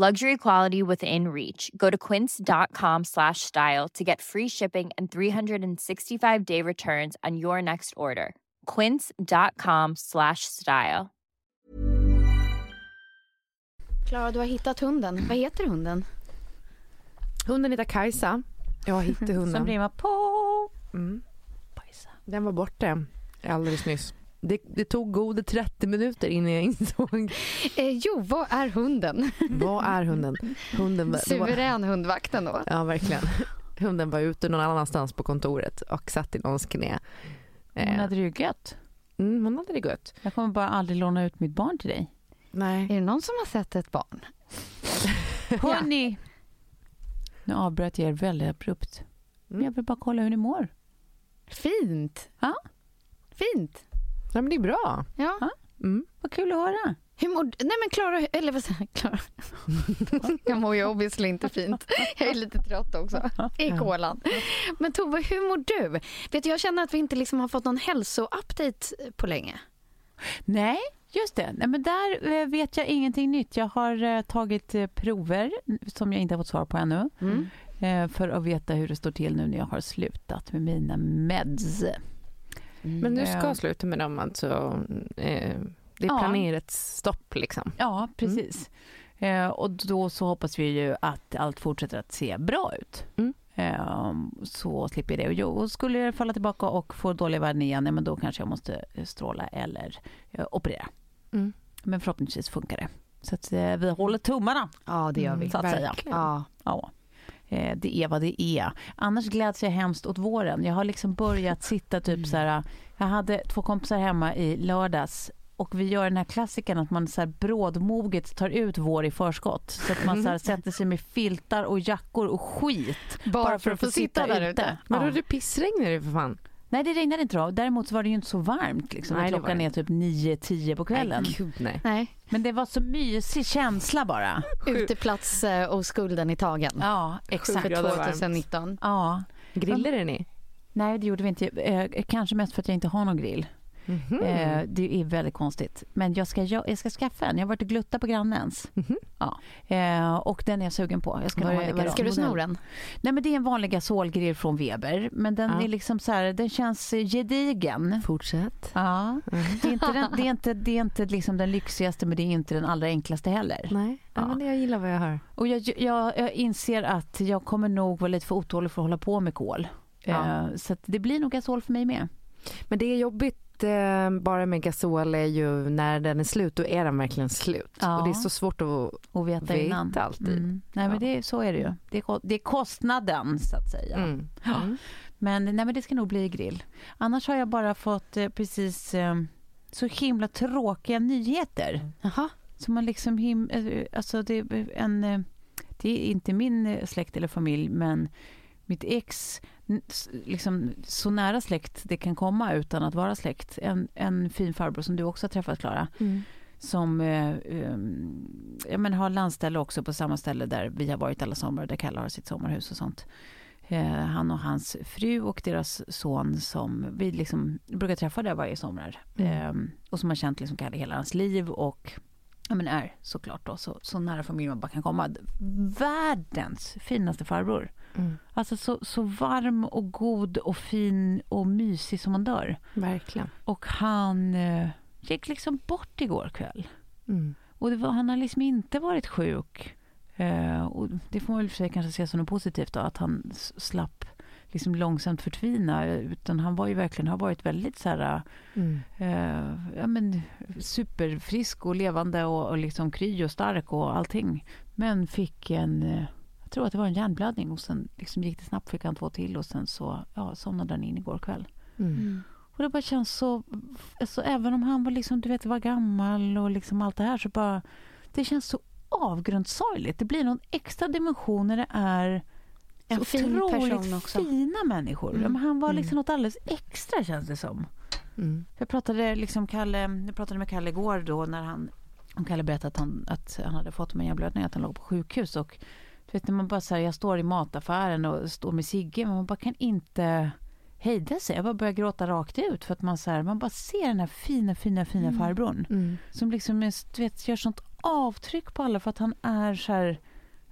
Luxury quality within reach. Go to quince.com slash style to get free shipping and 365 day returns on your next order. Quince.com slash style. Klara, du har hittat hunden. Vad heter hunden? Hunden heter Kajsa. Jag hittade hunden. Som rimmar på. Mm. Den var borta alldeles nyss. Det, det, tog goda 30 minuter innan jag insåg. Eh, jo, vad är hunden? Vad är hunden? hunden var, Suverän var... hundvakten då. Ja, verkligen. Hunden var ute någon annanstans på kontoret och satt i någons knä. Hon hade det ju gött. Mm, hon hade det gött. Jag kommer bara aldrig låna ut mitt barn till dig. Nej. Är det någon som har sett ett barn? Hörni! Nu avbröt jag er väldigt abrupt. Mm. Jag vill bara kolla hur ni mår. Fint. Ja. Fint. Ja, men det är bra. Ja. ja. Mm. Vad kul att höra. Hur mår Nej men Klara, eller vad säger jag? Klara. jag mår ju obviously inte fint. Jag är lite trött också i kolan. Men Tove, hur mår du? Vet du, jag känner att vi inte liksom har fått någon hälso-update på länge. Nej, just det. Nej, men där vet jag ingenting nytt. Jag har tagit prover som jag inte har fått svar på ännu. Mm. För att veta hur det står till nu när jag har slutat med mina meds. Mm. Men du ska sluta med dem alltså? Eh, det är planerat ja. stopp liksom? Ja, precis. Mm. Eh, och då så hoppas vi ju att allt fortsätter att se bra ut. Mm. Eh, så slipper jag det. Och, och skulle jag falla tillbaka och få dåliga värden igen, men då kanske jag måste stråla eller eh, operera. Mm. Men förhoppningsvis funkar det. Så att eh, vi håller tummarna. Ja, det gör vi. Så att Verkligen. säga. Ja. ja. Det är vad det är. Annars gläds jag hemskt åt våren. Jag har liksom börjat sitta typ så här. Jag hade två kompisar hemma i lördags och vi gör den här klassiken att man så här brådmoget tar ut vår i förskott. Så att man så här sätter sig med filtar och jackor och skit. Bara, bara för, att få sitta, sitta där ute. Men då det pissregnar det för fan. Nej det regnade inte då. Däremot var det ju inte så varmt. Liksom, nej, klockan är typ 9-10 på kvällen. Nej, gud, nej. nej. Men det var så mysig känsla bara. Uteplats och skulden i tagen. Ja, exakt. För 2019. Ja. Grillade ni? Nej, det gjorde vi inte. Eh, kanske mest för att jag inte har någon grill. Mm -hmm. eh, det är väldigt konstigt. Men jag ska, jag, jag ska skaffa en. Jag har varit och gluttat på grannens. Mm -hmm. ja. eh, och den är jag sugen på. Jag ska, var, var, ska du sno den? Nej, men det är en vanlig gasolgrill från Weber. Men den ja. är liksom så här, den känns gedigen. Fortsätt. Ja. Mm. Det är inte, den, det är inte, det är inte liksom den lyxigaste men det är inte den allra enklaste heller. Nej, ja. men jag gillar vad jag hör. Och jag, jag, jag inser att jag kommer nog vara lite för otålig för att hålla på med kol. Ja. Eh, så det blir nog gasol för mig med. Men det är jobbigt bara med gasol är ju när den är slut, då är den verkligen slut. Ja. Och det är så svårt att och veta, veta innan. alltid. Mm. Nej, ja. men det, så är det ju. Det är, det är kostnaden, så att säga. Mm. Ja. Mm. Men, nej, men det ska nog bli grill. Annars har jag bara fått eh, precis eh, så himla tråkiga nyheter. Jaha. Så man liksom him, eh, alltså det är en... Eh, det är inte min släkt eller familj, men mitt ex, liksom så nära släkt det kan komma utan att vara släkt. En, en fin farbror som du också har träffat, Klara. Mm. som eh, um, ja, men har landställe också på samma ställe där vi har varit alla somrar, där Kalle har sitt sommarhus och sånt. Eh, han och hans fru och deras son som vi liksom brukar träffa där varje sommar. Mm. Eh, och som har känt liksom Kalle hela hans liv och ja, men är såklart då så, så nära familj man bara kan komma. Världens finaste farbror. Mm. Alltså så, så varm och god och fin och mysig som man dör. Verkligen. Och han eh, gick liksom bort igår kväll. Mm. Och var, han har liksom inte varit sjuk. Eh, och det får man väl för sig kanske se som något positivt då, att han slapp liksom långsamt förtvina. Utan han var ju verkligen, har varit väldigt så här, Mm. eh, ja men superfrisk och levande och, och liksom kry och stark och allting. Men fick en, eh, jag tror att det var en hjärnblödning och sen liksom gick det snabbt, fick han två till och sen så ja, somnade han in igår kväll. Mm. Och det bara känns så, alltså, även om han var liksom, du vet, var gammal och liksom allt det här så bara, det känns så avgrundssorgligt. Det blir någon extra dimension när det är En så fin otroligt också. fina människor. Mm. Men han var liksom Mm. något alldeles extra känns det som. Mm. Jag pratade, liksom Kalle, jag pratade med Kalle igår då när han, om Kalle berättade att han, att han hade fått en hjärnblödning, att han låg på sjukhus och du vet när man bara säger jag står i mataffären och står med Sigge men man bara kan inte hejda sig. Jag bara börjar gråta rakt ut för att man så här, man bara ser den här fina, fina, fina Mm. farbrorn Mm. som liksom du vet, gör sånt avtryck på alla för att han är så här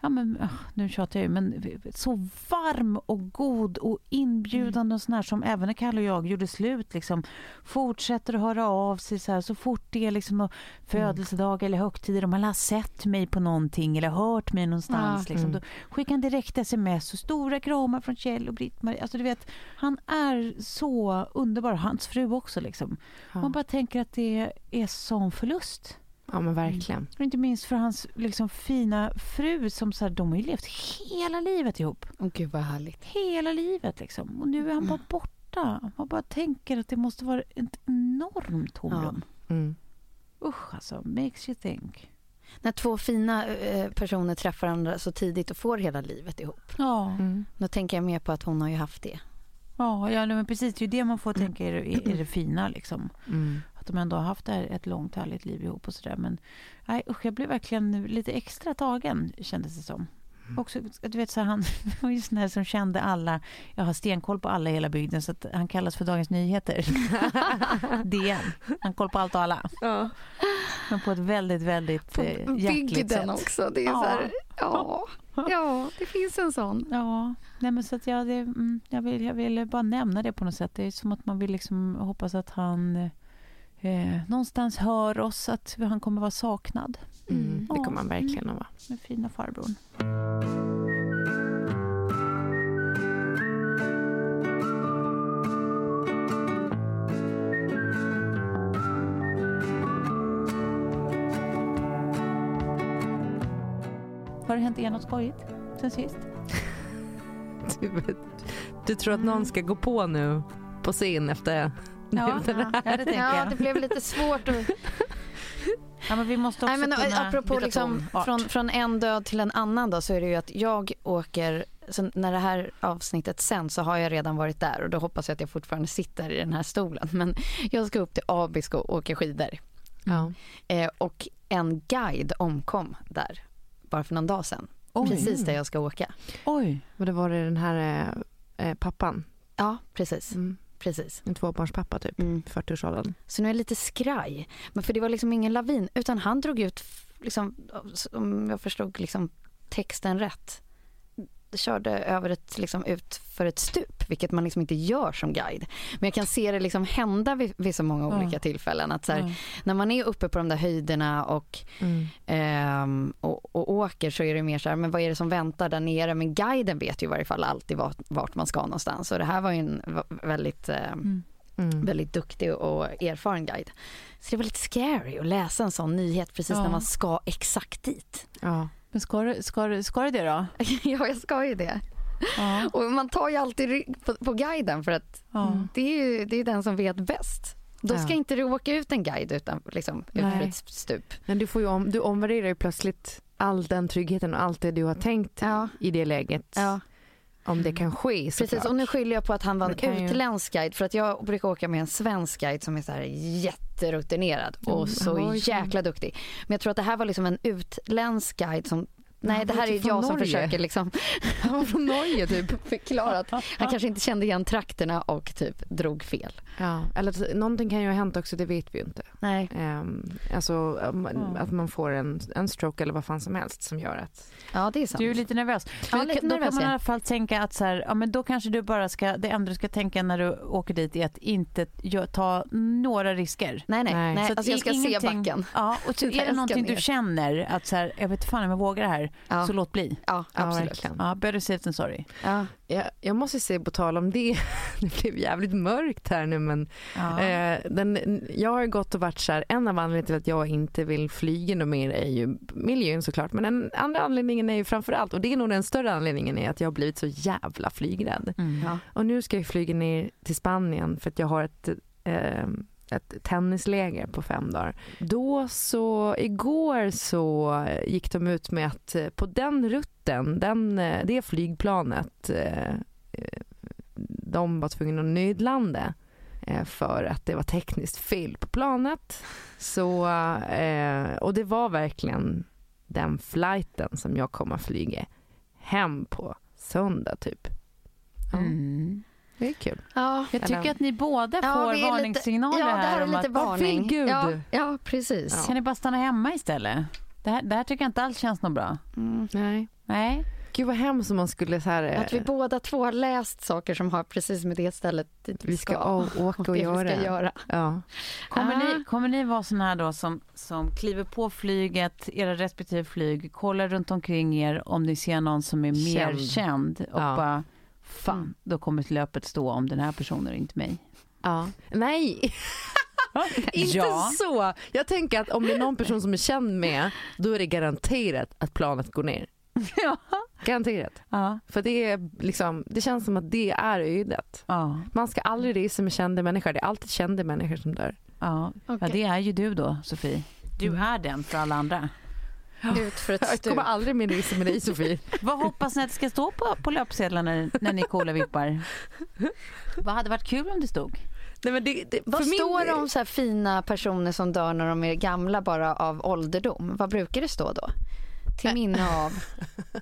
Ja, men, ah, nu tjatar jag ju, men så varm och god och inbjudande och sån här som även när Kalle och jag gjorde slut liksom fortsätter att höra av sig så här så fort det är liksom födelsedag eller högtider om han har sett mig på någonting eller hört mig någonstans Ja. liksom, Mm. då skickar han direkt sms och stora kramar från Kjell och Britt-Marie. Alltså du vet, han är så underbar, hans fru också liksom. Ja. Man bara tänker att det är sån förlust. Ja, men verkligen. Och inte minst för hans liksom, fina fru som så här, de har ju levt hela livet ihop. Åh gud vad härligt. Hela livet liksom. Och nu är han bara borta. Man bara tänker att det måste vara ett enormt tomrum. Mm. Usch alltså, makes you think. När två fina eh, personer träffar varandra så tidigt och får hela livet ihop. Ja, Mm. Då tänker jag mer på att hon har ju haft det. ja, ja men precis. Det är ju det man får tänka är, är, är det fina liksom. Mm. Att de ändå har haft här ett långt härligt liv ihop och sådär. Men nej, usch, jag blev verkligen lite extra tagen kändes det som. Också, du vet så här, han var ju sån här som kände alla, jag har stenkoll på alla i hela bygden så att han kallas för Dagens Nyheter. DN. Han koll på allt och alla. Ja. Men på ett väldigt, väldigt eh, hjärtligt sätt. också. Det är Ja. så här, ja, ja, det finns en sån. Ja, nej men så att jag, det, mm, jag, vill, jag vill bara nämna det på något sätt. Det är som att man vill liksom hoppas att han eh, någonstans hör oss, att han kommer vara saknad. Mm. Det Ja. kommer man verkligen att vara. Med fina farbrorn. Har det hänt er något skojigt sen sist? Du, du tror att någon ska gå på nu på scen efter Ja, det ja det Ja, jag. det blev lite svårt att... Ja, men vi måste också Nej, men, kunna apropå byta liksom, från, från en död till en annan då, så är det ju att jag åker, så när det här avsnittet sen så har jag redan varit där och då hoppas jag att jag fortfarande sitter i den här stolen. Men jag ska upp till Abisko och åka skidor. Ja. Eh, och en guide omkom där bara för någon dag sedan. Oj. Precis där jag ska åka. Oj. Och det var det den här eh, eh, pappan, Ja, precis. mm. Precis. en tvåbarnspappa typ, Mm. i 40-årsåldern. Så nu är jag lite skraj. Men för det var liksom ingen lavin utan han drog ut, liksom, om jag förstod liksom texten rätt, körde över ett, liksom, ut för ett stup, vilket man liksom inte gör som guide. Men jag kan se det liksom hända vid, vid så många Ja. olika tillfällen. Att så här, Ja. När man är uppe på de där höjderna och, Mm. ehm, och, och åker så är det mer så här, men vad är det som väntar där nere? Men guiden vet ju i varje fall alltid vart, vart man ska någonstans. Och det här var ju en väldigt Mm. Mm. väldigt duktig och erfaren guide. Så det var lite scary att läsa en sån nyhet precis Ja. när man ska exakt dit. Ja. Men ska du, ska, du, ska du det då? ja, jag ska ju det. Ja. Och man tar ju alltid rygg på, på guiden för att ja. det är ju det är den som vet bäst. Då ska Ja. inte du åka ut en guide utan liksom ut ett stup. Men du, får ju om, du omvärderar ju plötsligt all den tryggheten och allt det du har tänkt i det läget. Om det kan ske såklart. Precis, och nu skyller jag på att han var en utländsk guide för att jag brukar åka med en svensk guide som är så här jätterutinerad och så jäkla duktig. Men jag tror att det här var liksom en utländsk guide som Nej, Han det här är typ jag som Norge. försöker liksom Han var från Norge typ. förklara att han kanske inte kände igen trakterna och typ drog fel. Ja, eller att någonting kan ju ha hänt också, det vet vi ju inte. Nej. Um, alltså um, Mm. att man får en, en stroke eller vad fan som helst som gör att... Ja, det är sant. Du är lite nervös. Ja, lite då nervös, kan man i ja. alla fall tänka att så här, ja, men då kanske du bara ska, det enda du ska tänka när du åker dit är att inte ta några risker. Nej, nej. Nej. Så att Alltså, jag ska se backen. Ja, och så är det någonting ner. du känner att så här, jag vet fan om jag vågar det här, Ja. så låt bli. Ja, Ja, absolut. verkligen. Ja, better safe than sorry. Ja. Jag, jag måste säga på tal om det, det blev jävligt mörkt här nu men Ja. eh, den, jag har gått och varit så här, en av anledningarna till att jag inte vill flyga något mer är ju miljön såklart men den andra anledningen är ju framförallt och det är nog den större anledningen är att jag har blivit så jävla flygrädd. Mm. Ja. Och nu ska jag flyga ner till Spanien för att jag har ett, eh, ett tennisläger på fem dagar. Då så, igår så gick de ut med att eh, på den rutten, den, eh, det flygplanet, eh, de var tvungna att nödlanda för att det var tekniskt fel på planet. Så, och det var verkligen den flighten som jag kommer att flyga hem på söndag typ. Mm. Det är kul. Ja. Jag tycker att ni båda Ja, får vi är lite- varningssignaler Ja, det här är om lite att varning. Åh, gud. Ja, ja, precis. kan ni bara stanna hemma istället? Det här, det här tycker jag inte alls känns något bra. Mm. Nej. Nej. Gud vad hemskt om man skulle så här... eh, Att vi båda två har läst saker som har precis med det stället dit vi ska å- åka och vi göra. ska göra. Ja. Kommer, Ah. ni, kommer ni vara såna här då som, som kliver på flyget, era respektive flyg, kollar runt omkring er om ni ser någon som är mer Känd. känd och Ja. bara fan, Mm. då kommer löpet stå om den här personen och inte mig. ja. Nej, inte ja. så. Jag tänker att om det är någon person som är känd med, då är det garanterat att planet går ner. ja. Garanterat. Ja. För det, är liksom, det känns som att det är ödet. Ja. Man ska aldrig resa med kända människor. Det är alltid kända människor som dör. Ja. ja, Okej. det är ju du då, Sofie. Du Mm. är den för alla andra. Ut för ett Jag stup. kommer aldrig mer resa med dig Sofie. Vad hoppas ni att det ska stå på, på löpsedlarna när, när ni coola vippar? Vad hade varit kul om det stod? Nej, men det, det, Vad för min- står det om så här fina personer som dör när de är gamla bara av ålderdom? Vad brukar det stå då? Till minne av?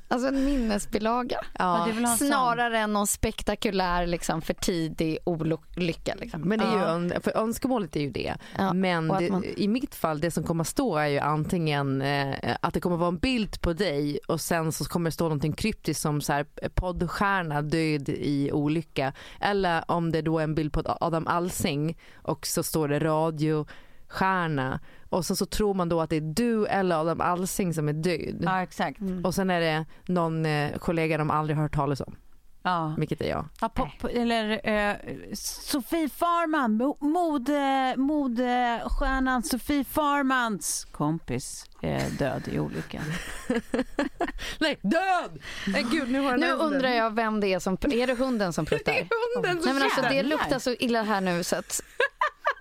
Alltså en minnesbilaga. Ja. Snarare än någon spektakulär liksom, för tidig olycka. Liksom. Men det är ju, Ja. för önskemålet är ju det. Ja, Men det, man- i mitt fall, det som kommer att stå är ju antingen eh, att det kommer att vara en bild på dig och sen så kommer det stå någonting kryptiskt som så här, poddstjärna död i olycka. Eller om det då är en bild på Adam Alsing och så står det radiostjärna och så, så tror man då att det är du eller Adam Alsing som är död. Ja, exakt. Mm. Och sen är det någon eh, kollega de aldrig hört talas om, Ja. vilket är jag. Ja, på, eller eh, Sofie Farman, mo- mode, modestjärnan Sofie Farmans kompis är död i olyckan. Nej, död! Nej gud, nu har Nu undrar jag vem det är som... Är det hunden som pruttar? Det är hunden som Nej, men alltså, det luktar så illa här nu så att...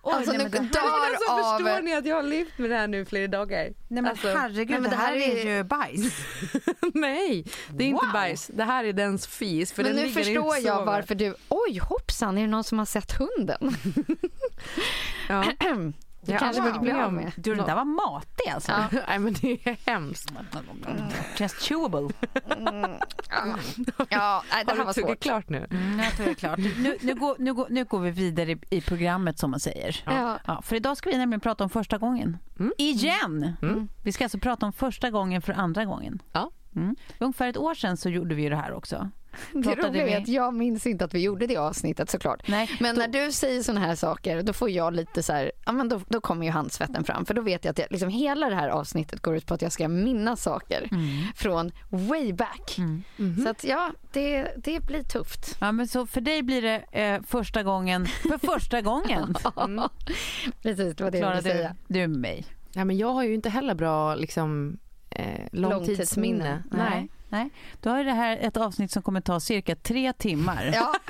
Oj, alltså, nej, nu men dör alltså, av... Förstår ni att jag har levt med det här nu flera dagar? Nej men Alltså, herregud, nej, men det, det här här är ju bajs. Nej, det är inte Wow. bajs. Det här är dens fis. För Men nu förstår jag varför du... Oj, hoppsan, är det någon som har sett hunden? Ja. Det har kanske blir varit av med. Du, det där var matig alltså. Ja. Nej men det är hemskt. Känns chewable. Ja, nej, det här Har var du tuggat svårt. klart nu? Mm, jag tror det är klart. Nu, nu, går, nu, går, nu går vi vidare i, i programmet som man säger. Ja. Ja, för idag ska vi nämligen prata om första gången. Mm. Igen! Mm. Vi ska alltså prata om första gången för andra gången. Ja. Mm. Ungefär ett år sedan så gjorde vi det här också. Det roliga vi- är att jag minns inte att vi gjorde det avsnittet såklart. Nej, Men då- när du säger såna här saker då får jag lite så här, ja men då, då kommer ju handsvetten fram för då vet jag att jag, liksom, hela det här avsnittet går ut på att jag ska minnas saker Mm. från way back. Mm. Mhm. Så att ja, det, det blir tufft. Ja, men så för dig blir det eh, första gången, för första gången. Mm. Precis, det var det jag Klara, ville du, säga. du är med mig. Ja, men jag har ju inte heller bra liksom, eh, långtidsminne. Nej. Nej. Då är det här ett avsnitt som kommer ta cirka tre timmar. Ja,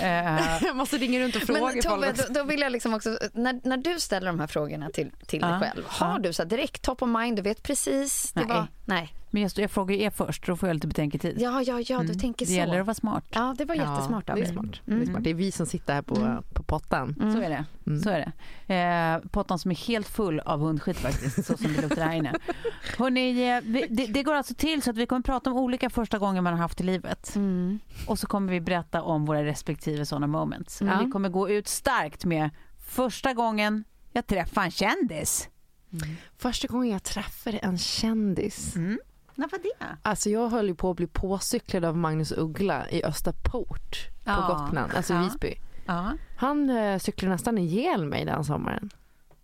Eh, jag måste ringa runt och fråga men Tobbe, då, då vill jag liksom också, när, när du ställer de här frågorna till, till Ja, dig själv, har ja. du så direkt top of mind, du vet precis, det Nej. var, Nej. Men jag, jag frågar er först, då får jag lite betänketid. Ja, ja, ja, du Mm. tänker Det så. gäller att vara smart. Ja, det var jättesmart av det är smart. Mm. Det är smart. Det är vi som sitter här på, Mm. på pottan. Mm. Så är det. Mm. Så är det. Eh, pottan som är helt full av hundskit faktiskt, så som det luktar här inne. Hörrni, eh, vi, det, det går alltså till så att vi kommer prata om olika första gånger man har haft i livet. Mm. Och så kommer vi berätta om våra respektive sådana moments. Mm. Vi kommer gå ut starkt med första gången jag träffade en kändis. Första gången jag träffade en kändis. Mm. När var det? Alltså jag höll ju på att bli påcyklad av Magnus Uggla i Österport på Ja. Gotland, alltså Ja. Visby. Ja. Han eh, cyklade nästan ihjäl mig den sommaren.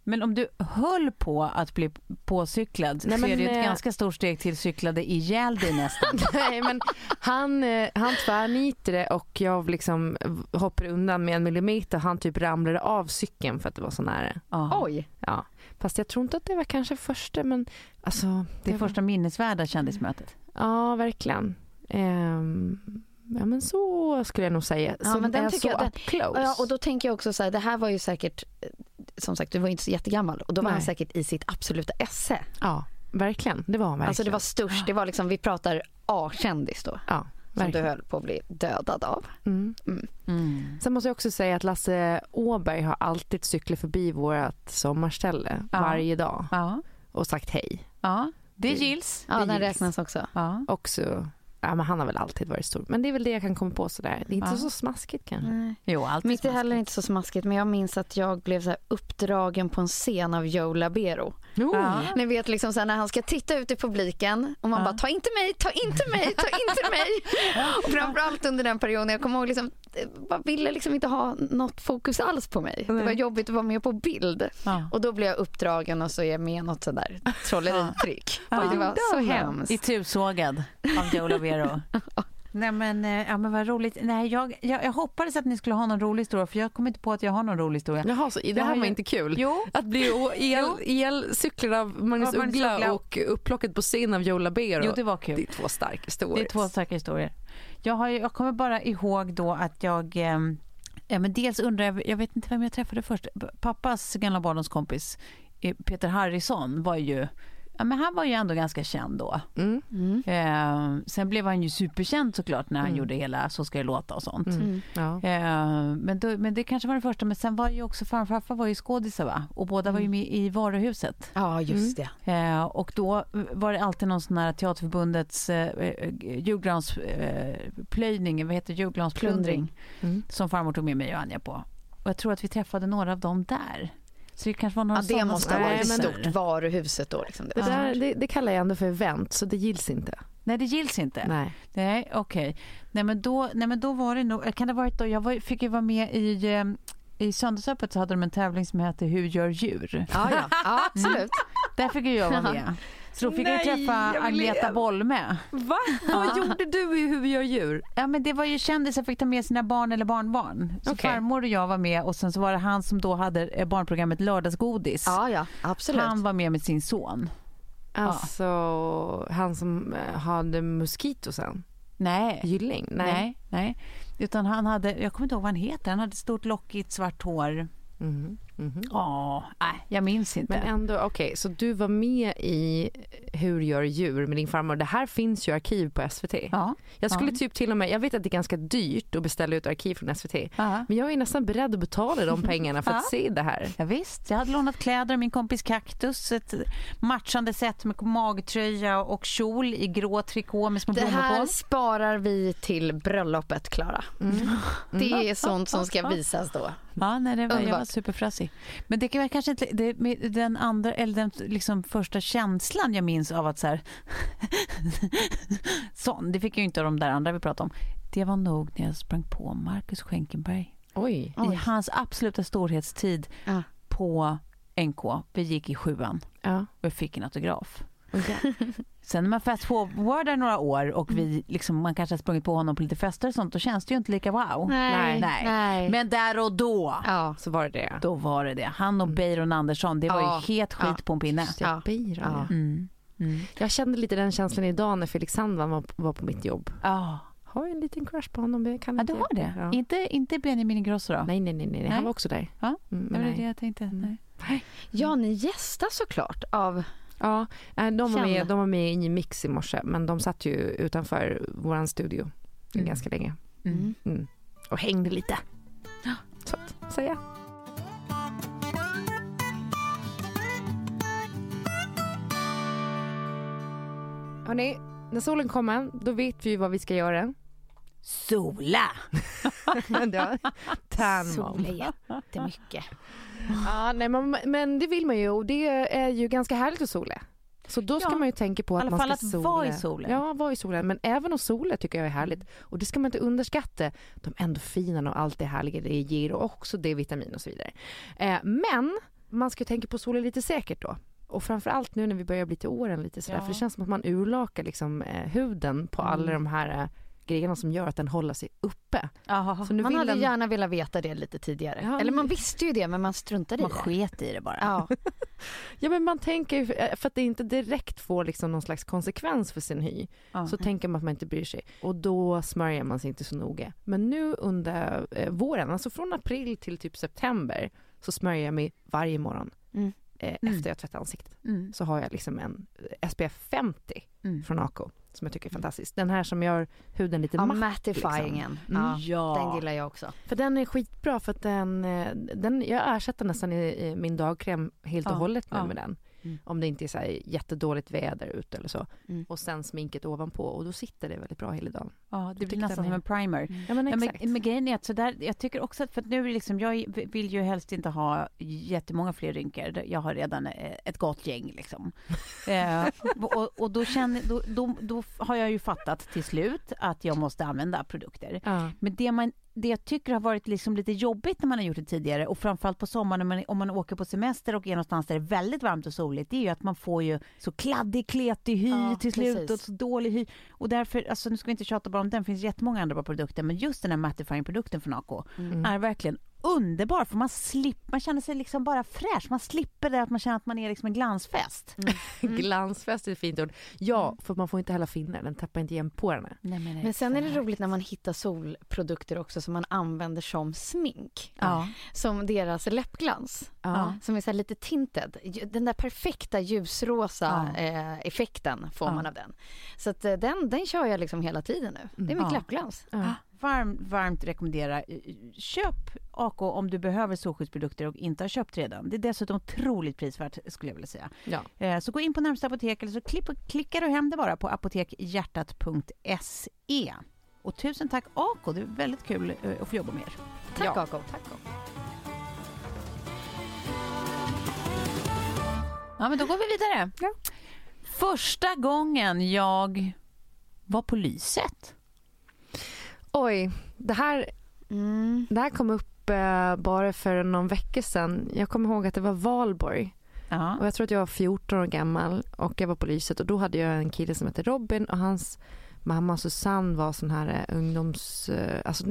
Men om du höll på att bli påcyklad Nej, så är det ju ett eh, ganska stort steg till cyklade ihjäl dig nästan. Nej men han, eh, han tvärnitade och jag liksom hoppade undan med en millimeter. Han typ ramlade av cykeln för att det var så nära. Ja. Oj. Ja. Fast jag tror inte att det var kanske första men alltså. Det är var- första minnesvärda kändismötet. Ja verkligen. Ehm, ja men så skulle jag nog säga. Ja, Som men den är så jag- den- close. Ja, och då tänker jag också så här, det här var ju säkert, som sagt du var inte så jättegammal och då var Nej. han säkert i sitt absoluta esse. Ja verkligen. Det var han verkligen. Alltså det var störst, det var liksom, vi pratar A-kändis då. Ja Som verkligen. du höll på att bli dödad av. Mm. Mm. Sen måste jag också säga att Lasse Åberg har alltid cyklat förbi vårt sommarställe Ja. varje dag Ja. och sagt hej. ja, det Det- gills. Ja, Det den gills. räknas också. Ja. Också, ja men han har väl alltid varit stor. Men det är väl det jag kan komma på sådär. Det är inte Ja. så smaskigt kanske. Jo, allt Mitt är heller inte så smaskigt men jag minns att jag blev så uppdragen på en scen av Joe Labero. Ja. Ni vet liksom så när han ska titta ut i publiken och man Ja. bara ta inte mig, ta inte mig, ta inte mig. och framförallt under den perioden, jag kommer ihåg liksom, eh, bara ville liksom inte ha något fokus alls på mig. Det var Nej. jobbigt att vara med på bild. Ja. Och då blev jag uppdragen och så är jag med i något sådär trolleritrick. Ja. Och det var så hemskt. Itusågad av Joe Lavero. Nej men, eh, ja, men vad roligt. Nej, jag, jag, jag hoppades att ni skulle ha någon rolig historia för jag kom inte på att jag har någon rolig historia. Jaha, så det här var ju- inte kul? Jo, Att bli elcyklad av Magnus Magnus Uggla Uggla. och upplocket på scen av Joe Labero. jo det var kul. Det är två starka historier. Det är två starka historier. Jag, har, jag kommer bara ihåg då att jag... ehm, Ja, men dels undrar jag, jag vet inte vem jag träffade först. Pappas gamla barndomskompis eh, Peter Harrison var ju... Ja, men han var ju ändå ganska känd då. Mm. Mm. Eh, sen blev han ju superkänd såklart när han Mm. gjorde hela Så ska det låta och sånt. Mm. Mm. Ja. Eh, men, då, men det kanske var det första. Men sen var ju också farfar och farfar var ju skådisar va? Och båda var ju med i Varuhuset. Ja, just det. Eh, och då var det alltid någon sån här Teaterförbundets eh, eh, julgransplöjning, eh, vad heter det? julgransplundring Mm. som farmor tog med mig och Anja på. Och jag tror att vi träffade några av dem där. Så det kanske var några Ja, det måste ha varit men- stort. Varuhuset då. Liksom. Det, där, det, det kallar jag ändå för event så det gills inte. Nej, det gills inte. Nej. Nej, okej. Nej, men då, nej, men då var det nog... Kan det varit då? Jag var, fick ju vara med i... eh, I Söndagsöppet så hade de en tävling som hette Hur gör djur? Ja, ja. ja absolut. Där fick ju jag vara med. Så då fick jag Nej, träffa jag vill Agneta Bolme. Va? Vad gjorde du i Hur vi gör djur? Ja, men det var ju kändisar fick ta med sina barn eller barnbarn. Så Okej. farmor och jag var med och sen så var det han som då hade eh, barnprogrammet Lördagsgodis. Ja, ja, absolut. Han var med med sin son. Alltså han som eh, hade moskitosen. Nej. Gylling? Nej. nej, Utan han hade, jag kommer inte ihåg vad han heter, han hade stort lockigt svart hår. Mhm. Ja, nej, jag minns inte. Men ändå, okej, så du var med i Hur gör djur med din farmor. Det här finns ju arkiv på SVT. ja, Jag skulle Ja. typ till och med, jag vet att det är ganska dyrt att beställa ut arkiv från SVT. ja. Men jag är nästan beredd att betala de pengarna för att se det här. Ja, visst, jag hade lånat kläder av min kompis Kaktus. Ett matchande set med magtröja och kjol i grå trikå med små Det här sparar vi till bröllopet, Klara. Mm. Det är sånt som ska visas då. Ja, nej, det var, jag var superfrassig. Men det väl kanske inte... Det, den andra, eller den liksom första känslan jag minns av att så här... sån, det fick jag inte av de där andra vi pratade om. Det var nog när jag sprang på Marcus Schenkenberg. Oj. I hans absoluta storhetstid Ja. på NK. Vi gick i sjuan Ja. och jag fick en autograf. Okej. Sen när man fast forwardar några år och Mm. vi liksom, man kanske har sprungit på honom på lite fester och sånt, då känns det ju inte lika wow. Nej. Nej. Nej. Men där och då, ja. Så var det det. då var det det. Han och Beiron Andersson, det var Ja. ju het skit Ja. på en pinne. Ja. Beiron, Ja. ja. Mm. Mm. Jag kände lite den känslan idag när Felix Sandman var, var på mitt jobb. Ja, Har jag en liten crush på honom? Jag kan ja inte du har det. Ja. Inte, inte Benjamin Ingrosso då? Nej, nej, nej, nej, Nej. han var också där. Ja, Mm, det var nej. det jag tänkte. Mm. Nej. ja, ni gästas såklart av Ja, de var, med, de var med i Mix i morse men de satt ju utanför vår studio Mm. ganska länge Mm. mm. och hängde lite. Så att säga. Hörni, när solen kommer då vet vi vad vi ska göra. Sola! Ja, Tan mom. Sol är jättemycket. Ja, nej, men, men det vill man ju och det är ju ganska härligt att sola. Så då ska Ja, man ju tänka på att man ska att sola. vara i solen. Ja, vara i solen. Men även att sola tycker jag är härligt. Och det ska man inte underskatta. De endorfinerna och allt det härliga det ger och också D-vitamin och så vidare. Eh, men man ska ju tänka på solen lite säkert då. Och framförallt nu när vi börjar bli till åren lite sådär. Ja. För det känns som att man urlakar liksom eh, huden på Mm. alla de här eh, grejerna som gör att den håller sig uppe. Nu Man hade den... gärna velat veta det lite tidigare. Ja, Eller man visste ju det men man struntade Man i det. sket i det bara. Ja. Ja men man tänker ju, eh, för att det inte direkt får liksom någon slags konsekvens för sin hy. Ja. Så tänker man att man inte bryr sig. Och då smörjer man sig inte så noga. Men nu under eh, våren, alltså från april till typ september, så smörjer jag mig varje morgon. Mm. Eh, Mm. Efter jag tvättar ansiktet. Mm. Så har jag liksom en eh, SPF 50 Mm. från AK. Som jag tycker är fantastisk. Den här som gör huden lite Ja, matt. mattifyingen. Mm. Ja, Ja. Den gillar jag också. För den är skitbra för att den, eh, den jag ersätter nästan i, i min dagkräm helt och Ja, hållet nu ja. med den. Mm. Om det inte är så här jättedåligt väder ute eller så. Mm. Och sen sminket ovanpå och då sitter det väldigt bra hela dagen. Ja, det blir nästan som en primer. Ja men Ja, exakt. men, men grejen är att så där, jag tycker också att för att nu liksom, jag vill ju helst inte ha jättemånga fler rynkor. Jag har redan eh, ett gott gäng liksom. eh, och, och då, känner, då, då, då har jag ju fattat till slut att jag måste använda produkter. ja. Men det, man, det jag tycker har varit liksom lite jobbigt när man har gjort det tidigare och framförallt på sommaren man, om man åker på semester och är någonstans där det är väldigt varmt och soligt, det är ju att man får ju så kladdig, kletig hy Ja, till slut precis. och så dålig hy. Och därför, alltså nu ska vi inte tjata bara om den, det finns jättemånga andra bra produkter, men just den här mattifying-produkten från AK Mm. är verkligen underbar för man slipper, man känner sig liksom bara fräsch. Man slipper det att man känner att man är liksom en glansfest. Glansfest är ett fint ord. Ja, för man får inte heller finnar. Den tappar inte igen porerna. Nej, men, Men sen är det roligt när man hittar solprodukter också som man använder som smink. Ja. Som deras läppglans. Ja. Som är så här lite tinted. Den där perfekta ljusrosa Ja. eh, effekten får Ja. man av den. Så att, eh, den, den kör jag liksom hela tiden nu. Det är mitt Ja. läppglans. Varmt, varmt rekommendera. Köp AK om du behöver solskyddsprodukter och inte har köpt redan. Det är dessutom otroligt prisvärt skulle jag vilja säga. Ja. Eh, Så gå in på närmsta apotek eller så klipp, klickar du hem det bara på apotekhjärtat.se. Och tusen tack AK, det är väldigt kul eh, att få jobba med er. Tack Ja. Ako. Tack. Ja, men då går vi vidare. Ja. Första gången jag var på Lyset. Oj, det här, Mm. det här kom upp eh, bara för någon vecka sedan. Jag kommer ihåg att det var valborg. Ja. Och jag tror att jag var 14 år gammal och jag var på Lyset och då hade jag en kille som hette Robin och hans mamma Susanne var sån här eh, ungdoms... eh, Alltså,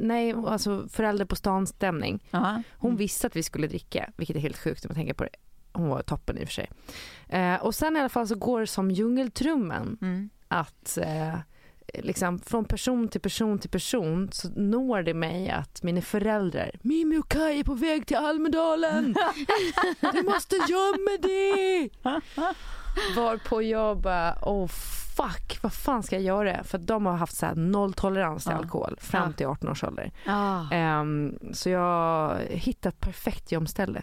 nej, alltså förälder på stan-stämning. Ja. Hon visste att vi skulle dricka, vilket är helt sjukt om man tänker på det. Hon var toppen i och för sig. Eh, och sen i alla fall så går det som djungeltrummen Mm. att eh, liksom från person till person till person så når det mig att mina föräldrar Mimmi och Kaj är på väg till Almedalen. Du måste gömma dig. Varpå jag bara, oh fuck, vad fan ska jag göra? För de har haft så nolltolerans till Ja. alkohol fram Ja. till 18 års ålder. Ah. Ehm, så jag hittade ett perfekt gömställe.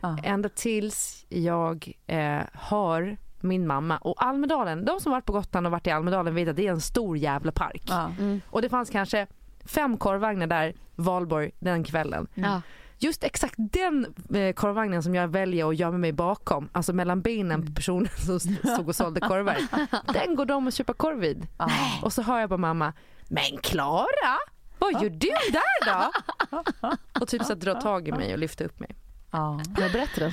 Ja. Ända tills jag eh, har min mamma och Almedalen. De som varit på Gotland och varit i Almedalen vet att det är en stor jävla park. Ja. Mm. Och det fanns kanske fem korvvagnar där valborg den kvällen. Ja. Just exakt den eh, korvvagnen som jag väljer att gömma mig bakom, alltså mellan benen på personen som stod och sålde korvar. den går de och köpa korv vid. Ja. Och så hör jag på mamma, men Klara, vad gör du där då? och typ så att dra tag i mig och lyfta upp mig. Ja. Jag berättar den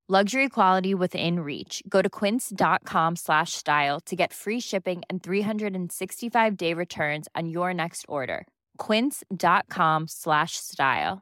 Luxury quality within reach. Go to quince.com slash style to get free shipping and 365 day returns on your next order. Quince.com slash style.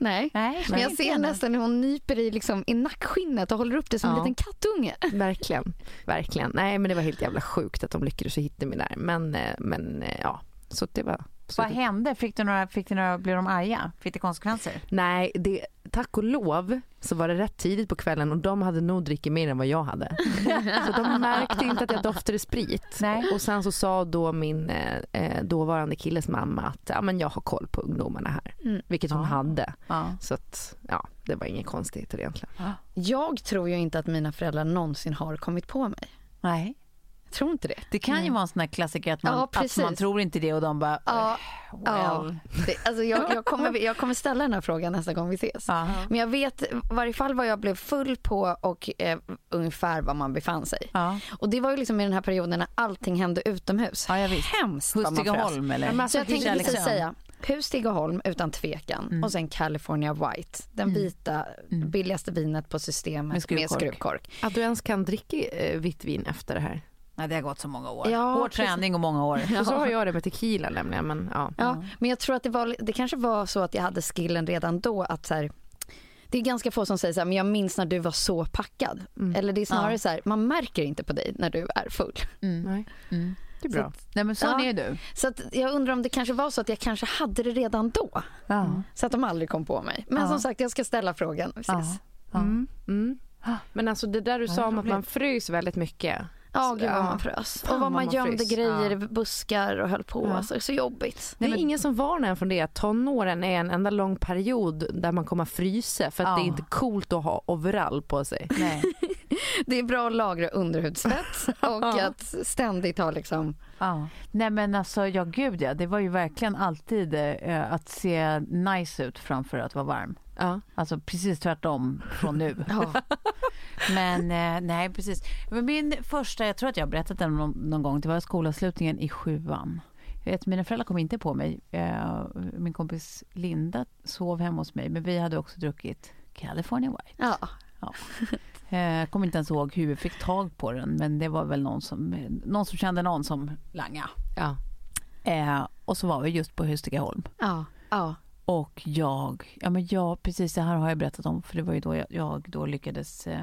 Nej. Nej, Men jag ser nästan hur hon nyper i, liksom, i nackskinnet och håller upp det som en Ja. liten kattunge. Verkligen, verkligen. Nej men det var helt jävla sjukt att de lyckades hitta mig där. Men, eh, men eh, ja, så det var... Så Vad det, hände? Fick du några, fick du några, blev de arga? Fick det konsekvenser? nej, det, tack och lov så var det rätt tidigt på kvällen och de hade nog druckit mer än vad jag hade. Så de märkte inte att jag doftade sprit. Nej. Och sen så sa då min eh, eh, dåvarande killes mamma att ja, men jag har koll på ungdomarna här. Mm. Vilket hon Ja. hade. Ja. Så att ja, det var inga konstigheter egentligen. Jag tror ju inte att mina föräldrar någonsin har kommit på mig. Nej. Jag tror inte det. Det kan ju Nej. vara en sån här klassiker att man, Ja, att man tror inte det och de bara, Ja, well. ja. Det, alltså jag, jag, kommer, jag kommer ställa den här frågan nästa gång vi ses. Ja. Men jag vet i varje fall vad jag blev full på och eh, ungefär var man befann sig. Ja. Och det var ju liksom i den här perioden när allting hände utomhus. Ja, jag visst. Hemskt frös. Hustigaholm eller? men Så jag tänkte precis Kärleksön. säga, hus Stigaholm utan tvekan Mm. och sen California White. Den vita Mm. billigaste vinet på systemet Med med skruvkork. skruvkork. Att du ens kan dricka eh, vitt vin efter det här. Nej, det har gått så många år. Ja, Hård precis. träning och många år. Och så har jag det med tequila nämligen. Men, ja. Ja, men jag tror att det, var, det kanske var så att jag hade skillen redan då att så här, det är ganska få som säger så här, men jag minns när du var så packad. Mm. Eller det är snarare Ja. så här, man märker inte på dig när du är full. Mm. Nej, Mm. det är bra. Nej, men sån Ja. är du. Så att jag undrar om det kanske var så att jag kanske hade det redan då. Ja. Så att de aldrig kom på mig. Men Ja. som sagt, jag ska ställa frågan. Vi Ja. ses. Ja. Mm. Mm. Ah. Men alltså det där du Ja, sa om att man frös väldigt mycket. Ja, gud vad man frös. Fan och vad man man gömde frös. grejer Ja. buskar och höll på. Ja. Alltså, så jobbigt. Det är men- ingen som varnar en från det. Tonåren är en enda lång period där man kommer att frysa för att Ja. det är inte coolt att ha overall på sig. Nej. Det är bra att lagra underhudsfett och att ständigt ha liksom... Ja. Nej men alltså, ja gud ja. Det var ju verkligen alltid eh, att se nice ut framför att vara varm. Ja. Alltså precis tvärtom från nu. Ja. Men eh, nej, precis. Men min första, jag tror att jag har berättat den någon, någon gång, det var skolavslutningen i sjuan. Jag vet, mina föräldrar kom inte på mig. Eh, min kompis Linda sov hemma hos mig, men vi hade också druckit California White. ja. Jag kommer inte ens ihåg hur vi fick tag på den, men det var väl någon som, någon som kände någon som langa. Ja. Eh, och så var vi just på Hustigaholm. Ja. Ja. Och jag, ja men jag, precis det här har jag berättat om, för det var ju då jag, jag då lyckades eh,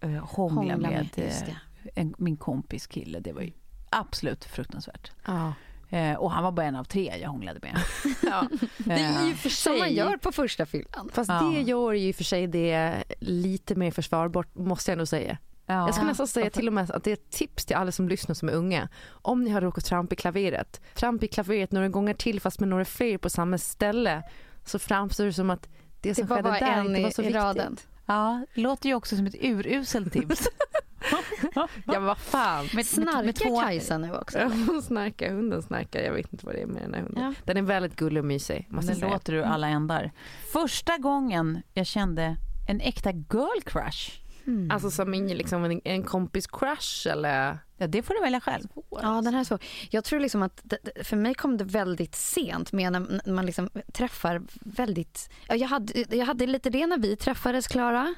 eh, hångla, Hångla med, med, eh, en, min kompis kille. Det var ju absolut fruktansvärt. Ja. Eh, och han var bara en av tre jag hånglade med. Ja. Det är ju Eh, för Som man sig... gör på första fyllan. Fast Ja. det gör ju för sig det lite mer försvarbart måste jag ändå säga. Ja. Jag skulle nästan säga till och med att det är ett tips till alla som lyssnar som är unga. Om ni har råkat trampa i klaveret, trampa i klaveret några gånger till fast med några fler på samma ställe så framstår det som att det som skedde där en inte var så i viktigt. raden. Ja, det låter ju också som ett uruselt tips. Ja men vad fan. Med- med- med Snarkar två- Kajsa nu också? Ja, Hon snarkar, hunden snarkar. Jag vet inte vad det är med den här hunden. Ja. Den är väldigt gullig och mysig måste säga. låter du alla ändar. Första gången jag kände en äkta girl crush. Mm. Alltså som en, liksom en, en kompis crush eller? Ja, det får du välja själv. Ja, den här är så. Jag tror liksom att det, för mig kom det väldigt sent med när, man liksom träffar väldigt... Ja, jag, hade, jag hade lite det när vi träffades, Klara.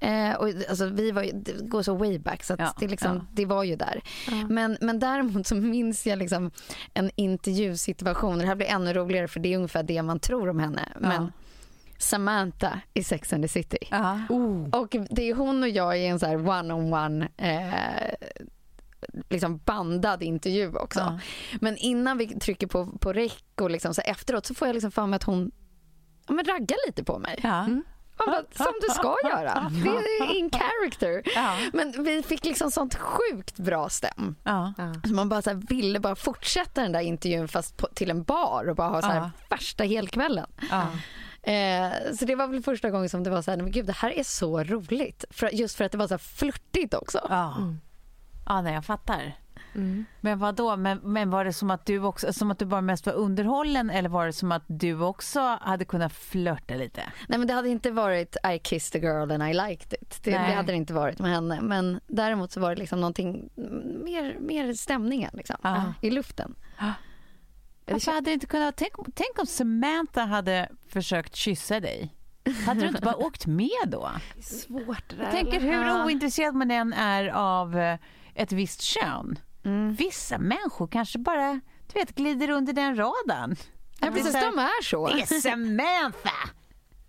Eh, och, alltså, vi var, ju- det går så way back så att Ja, det, liksom, ja. det var ju där. Ja. Men, men däremot så minns jag liksom en intervjusituation. Det här blir ännu roligare för det är ungefär det man tror om henne. Men Samantha i Sex and the City. Ja. Och det är hon och jag i en så här one-on-one eh, liksom bandad intervju också. Ja. Men innan vi trycker på, på rec och liksom så efteråt så får jag liksom för mig att hon ja, men raggar lite på mig. Ja. Man bara, som du ska göra. Det är in character. Ja. Men vi fick liksom sånt sjukt bra stäm. Ja. Så man bara så här ville bara fortsätta den där intervjun fast på, till en bar och bara ha så här Ja. värsta helkvällen. Eh, så det var väl första gången som det var så här, men gud det här är så roligt. För, just för att det var så här flörtigt också. Ja. ja, nej, jag fattar. Mm. Men vad då? Men, men var det som att du också, som att du bara mest var underhållen eller var det som att du också hade kunnat flörta lite? Nej men det hade inte varit I kissed a girl and I liked it. Det, det hade det inte varit med henne. Men däremot så var det liksom någonting mer, mer stämningen liksom, Ja. i luften. Varför hade du inte kunnat, tänk, tänk om Samantha hade försökt kyssa dig. Hade du inte bara åkt med då? Svårt det där. Jag tänker hur ointresserad man än är av eh, ett visst kön. Mm. Vissa människor kanske bara du vet, glider under den radarn. Ja, det precis, här, de är så. Det är Samantha!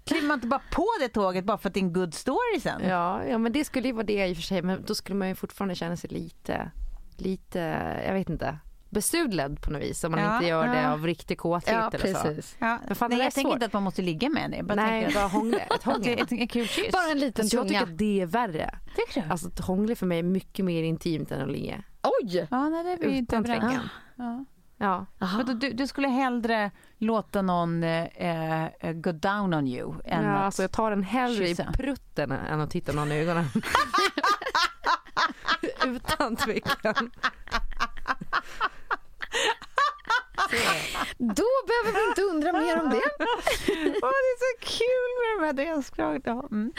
Kliver man inte bara på det tåget bara för att det är en good story sen? Ja, ja, men det skulle ju vara det i och för sig. Men då skulle man ju fortfarande känna sig lite, lite, jag vet inte, besudlad på något vis. Om man Ja, inte gör det ja. av riktig kåthet Ja, eller så. precis. Ja, Men fan, nej, det jag tänker inte att man måste ligga med henne. Bara Nej, bara hångla, ett det hångel. ett, kul kyss. Bara en liten Fast jag tycker tunga. att det är värre. Tycker du? Alltså att hångla för mig är mycket mer intimt än att ligga. Oj! ja, nej, det är vi inte överens. Ja. Ja. Men då, du, du skulle hellre låta någon eh, eh, go down on you än ja, att... alltså jag tar den hellre kyssa. i prutten än att titta någon i ögonen. Utan tvekan. Då behöver vi inte undra mer om det. Åh, det är så kul med de här delskragen. Ja. Mm.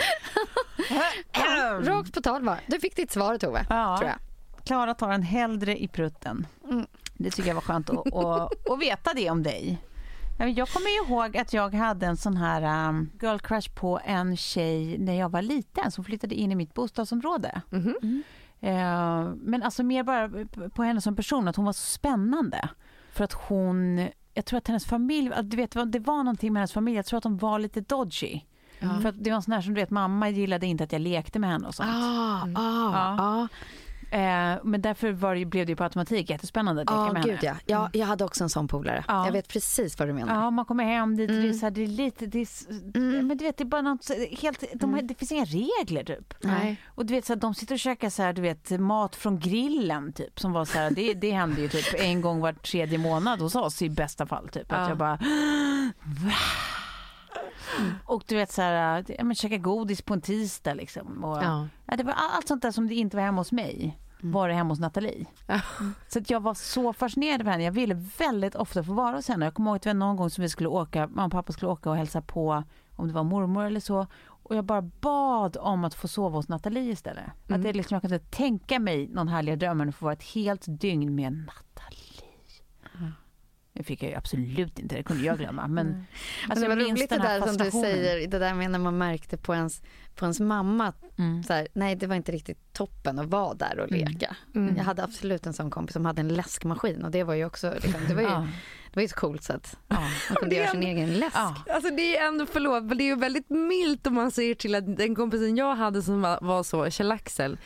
Rakt på tal bara. Du fick ditt svar Tove, Ja. tror jag. Klara tar en hellre i prutten. Mm. Det tycker jag var skönt att, att, att veta det om dig. Jag kommer ihåg att jag hade en sån här um, girl crush på en tjej när jag var liten som flyttade in i mitt bostadsområde. Mhm. Eh, men alltså mer bara på henne som person, att hon var så spännande. För att hon, jag tror att hennes familj, du vet, det var någonting med hennes familj, jag tror att de var lite dodgy. För att det var en sån här som du vet, mamma gillade inte att jag lekte med henne och sånt. Ah, Ja. ah, ah. Eh, men därför var det, blev det på automatik jättespännande att leka med gud henne. ja. ja. Jag hade också en sån polare. Ja. Jag vet precis vad du menar. Ja, man kommer hem dit och det är Mm. så här, det är lite, det är, Mm. men du vet det är bara något helt, de, har- det finns inga regler typ. Nej. Och du vet så här, de sitter och käkar så här, du vet mat från grillen typ som var så här, det, det händer ju typ en gång var tredje månad hos oss i bästa fall typ. Att Ja. jag bara Va? Och du vet så här, ja, men käka godis på en tisdag liksom. Och, Ja. ja, det var all- allt sånt där som det inte var hemma hos mig var det hemma hos Nathalie. Ja. Så att jag var så fascinerad av henne. Jag ville väldigt ofta få vara hos henne. Jag kommer ihåg att det var någon gång som vi skulle åka, mamma och pappa skulle åka och hälsa på om det var mormor eller så. Och jag bara bad om att få sova hos Nathalie istället. Att det liksom, jag kunde tänka mig någon härligare dröm än att få vara ett helt dygn med Nathalie. Det fick jag ju absolut inte, det kunde jag glömma. Men, Men alltså, det var roligt det där som du säger, det där med när man märkte på ens, på ens mamma att Mm. så här, nej det var inte riktigt toppen att vara där och Mm. leka. Mm. Jag hade absolut en sån kompis som hade en läskmaskin och det var ju också, liksom, det var ju, Ja. det var ju så coolt så att Ja. man kunde göra sin egen läsk. Ja. Alltså det är ändå, förlåt, men det är ju väldigt milt om man ser till att den kompisen jag hade som var, var så, Kjell-Axel,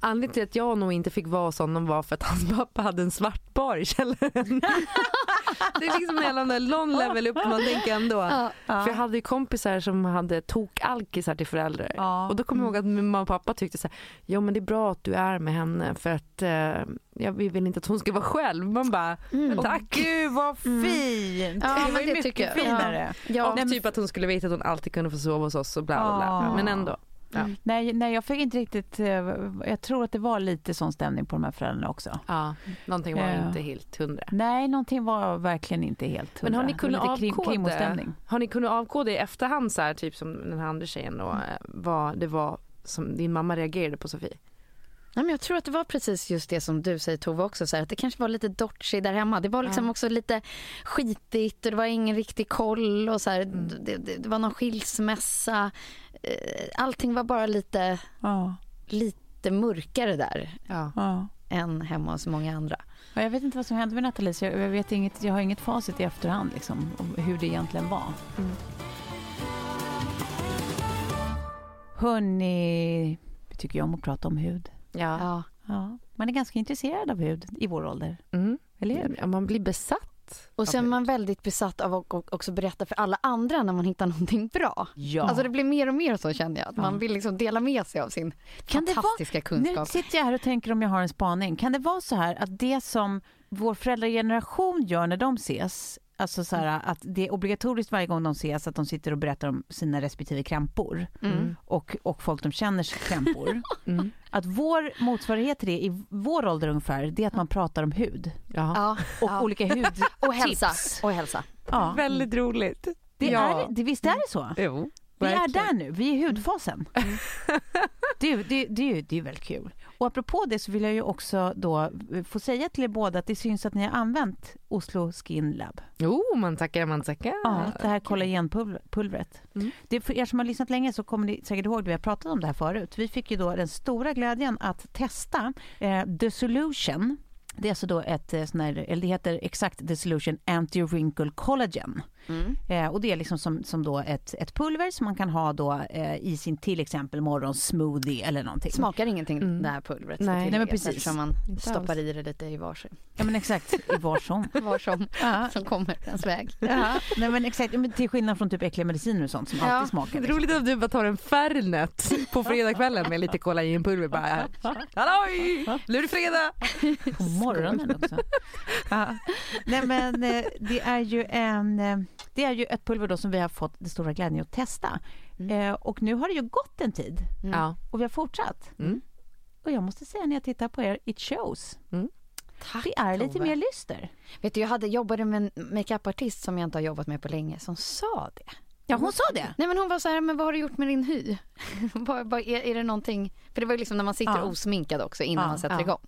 anledningen till att jag nog inte fick vara sån var för att hans pappa hade en svart bar i källaren. det är liksom hela den där lång level upp man tänker ändå. Ja. För jag hade ju kompisar som hade tokalkisar till föräldrar. Ja. Och då kommer jag ihåg att min mamma och pappa tyckte så här, jo men det är bra att du är med henne för att eh, jag vi vill inte att hon ska vara själv. Man bara, Mm. tack. Gud vad fint! Ja, det var ju mycket tycker jag. finare. Ja. och typ att hon skulle veta att hon alltid kunde få sova hos oss och bla bla bla. Ja. Men ändå. Ja. Nej, nej, jag fick inte riktigt... eh, Jag tror att det var lite sån stämning på de här föräldrarna också. Ja, någonting var Ja. inte helt hundra. Nej, någonting var verkligen inte helt Men har ni hundra. kunnat krim- avkoda, har ni kunnat avkoda i efterhand så här, typ som den här andra tjejen då, eh, vad det var som din mamma reagerade på Sofie? Nej, men jag tror att det var precis just det som du säger Tove också, så här, att det kanske var lite dodgy där hemma. Det var liksom Ja. också lite skitigt och det var ingen riktig koll och så här, Mm. det, det, det var någon skilsmässa. Eh, Allting var bara lite, Ja, lite mörkare där Ja. än hemma hos många andra. Ja, Jag vet inte vad som hände med Nathalie, så jag, jag, vet inget, jag har inget facit i efterhand liksom, om hur det egentligen var. Hörni, vi tycker ju om att prata om hud. Ja. Ja. Ja, man är ganska intresserad av hud i vår ålder. Mm. Eller hur? Ja, man blir besatt. Och sen är man väldigt besatt av att och- också berätta för alla andra när man hittar någonting bra. Ja. Alltså det blir mer och mer så känner jag. Att man vill liksom dela med sig av sin Kan det vara- fantastiska Nu kunskap. sitter jag här och tänker om jag har en spaning. Kan det vara så här att det som vår föräldrageneration gör när de ses, alltså så här, att det är obligatoriskt varje gång de ses att de sitter och berättar om sina respektive krämpor Mm. och, och folk de känner krämpor. Mm. Att vår motsvarighet till det i vår ålder ungefär, det är att man pratar om hud Ja. Och Ja. olika hud. Och hälsa. Tips. Och hälsa. Ja. Väldigt roligt. Det ja. är, det, visst är det så? Jo, Vi är där nu, vi är i hudfasen. Det, är- det, det, är ju- det är väldigt kul. Och apropå det så vill jag ju också då få säga till er båda att det syns att ni har använt Oslo Skin Lab. Jo, man tackar, man tackar. Ja, det här kollagenpulvret. Mm. Det för er som har lyssnat länge så kommer ni säkert ihåg att vi har pratat om det här förut. Vi fick ju då den stora glädjen att testa eh, The Solution. Det är alltså då ett eh, sån här, eller det heter exakt The Solution Anti-Wrinkle Collagen. Mm. Eh, och det är liksom som, som då ett, ett pulver som man kan ha då eh, i sin till exempel morgonsmoothie eller någonting. Smakar ingenting Mm. det här pulvret. Nej. Nej, men precis. Eftersom man Inte stoppar alls. i det lite i varsin. Ja men exakt, i var som. Var som, Ja. som kommer ens väg. Ja, nej men exakt, men till skillnad från typ äckliga mediciner och sånt som Ja. alltid smakar. Det är Liksom. roligt om du bara tar en Fernet på fredagskvällen med lite kollagenpulver bara. Halloj! Nu är det fredag! På morgonen också. Ja. Nej men eh, det är ju en, eh, det är ju ett pulver då som vi har fått den stora glädjen att testa. Eh, och nu har det ju gått en tid Mm. Och vi har fortsatt. Mm. Och jag måste säga när jag tittar på er, it shows. Tack, Det är lite Tove. mer lyster. Vet du, jag hade jobbade med en makeupartist som jag inte har jobbat med på länge som sa det. Ja hon sa det. Nej men hon var så här, men vad har du gjort med din hy? är, är det någonting? För det var ju liksom när man sitter Ja. osminkad också innan Ja, man sätter ja. igång.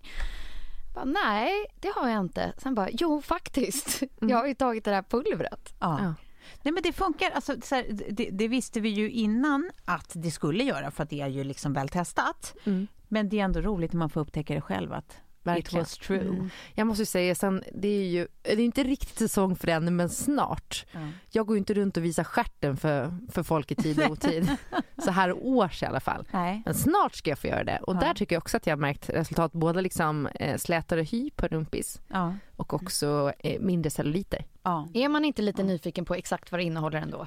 Bara, Nej, det har jag inte. Sen bara, jo faktiskt. Jag har ju tagit det här pulvret. Ja. Ja. Nej men det funkar, alltså, så här, det, det visste vi ju innan att det skulle göra för att det är ju liksom väl testat. Mm. Men det är ändå roligt när man får upptäcka det själv att Verkligen. it was true. Mm. Jag måste säga sen, det är ju det är inte riktigt säsong för ännu men snart. Ja. Jag går inte runt och visar stjärten för, för folk i tid och otid. Så här års i alla fall. Nej. Men snart ska jag få göra det. Och Ja. där tycker jag också att jag har märkt resultat. Både liksom eh, slätare hy på rumpis Ja. och också eh, mindre celluliter. ja. Är man inte lite nyfiken på exakt vad det innehåller ändå?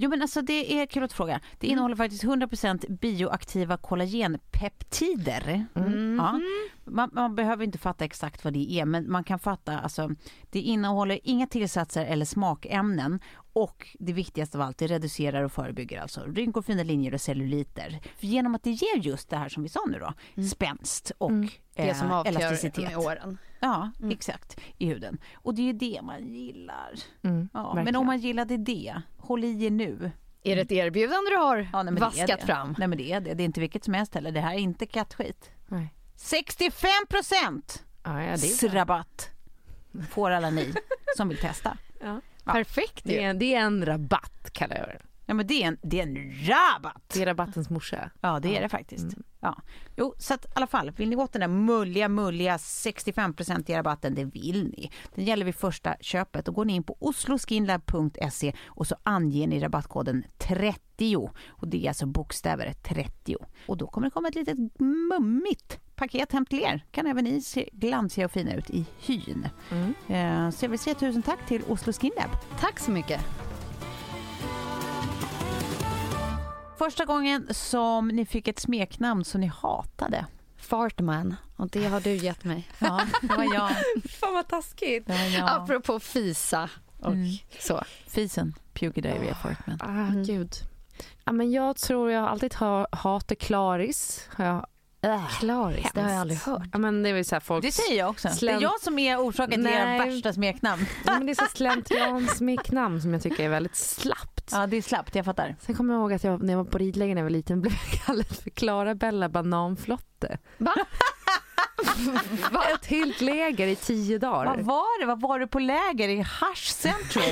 Jo men alltså det är kul att fråga. Det innehåller faktiskt 100% bioaktiva kollagenpeptider. Mm. Ja. Man, man behöver inte fatta exakt vad det är men man kan fatta alltså det innehåller inga tillsatser eller smakämnen och det viktigaste av allt det reducerar och förebygger alltså rynkor, fina linjer och celluliter. För genom att det ger just det här som vi sa nu då, spänst och Mm. Det eh, som avgör elasticitet. med åren. Ja, exakt. I huden. Och det är ju det man gillar. Mm, Ja, men om man gillade det, håll i er nu. Är det ett erbjudande du har Ja, nej, det vaskat det. fram? Nej men det är det. Det är inte vilket som helst heller. Det här är inte kattskit. Nej. 65 procent Ja, ja, det, rabatt får alla ni som vill testa. ja. Perfekt ju. det, är, en- det är en rabatt kallar jag det. Ja men det är en, det är en rabatt. Det är rabattens morsa. Ja det är det faktiskt. Ja. Jo så att i alla fall, vill ni åt den där mulliga mulliga 65 i rabatten, det vill ni. Den gäller vid första köpet. Då går ni in på osloskinlab.se och så anger ni rabattkoden 30 och det är alltså bokstäver 30. Och då kommer det komma ett litet mummigt paket hem till er. Kan även ni se glansiga och fina ut i hyn. Mm. Eh, Så jag vill säga tusen tack till Oslo Skin Lab. Tack så mycket. Första gången som ni fick ett smeknamn som ni hatade. Fartman. Och det har du gett mig. Ja, det var jag. Fan vad taskigt. Jag. Apropå fisa och Mm. så. Fisen, Diarrhea Fartman. Ah, Mm. gud. Ja, men jag tror jag alltid har hatat klaris. Har jag, äh, Klaris, det har jag hemskt. aldrig hört. Ja, men det är så här folk... Det säger jag också. Det Slänt- är jag som är orsaken till era värsta smeknamn. Ja, men det är så slentriansmeknamn som jag tycker är väldigt slappt. Ja, det är slappt, jag fattar. Sen kommer jag ihåg att jag, när jag var på ridläger när jag var liten blev jag kallad för Klara-Bella Bananflotte. Va? Ett helt läger i tio dagar. Vad var det? Vad var du på läger i Hush Central?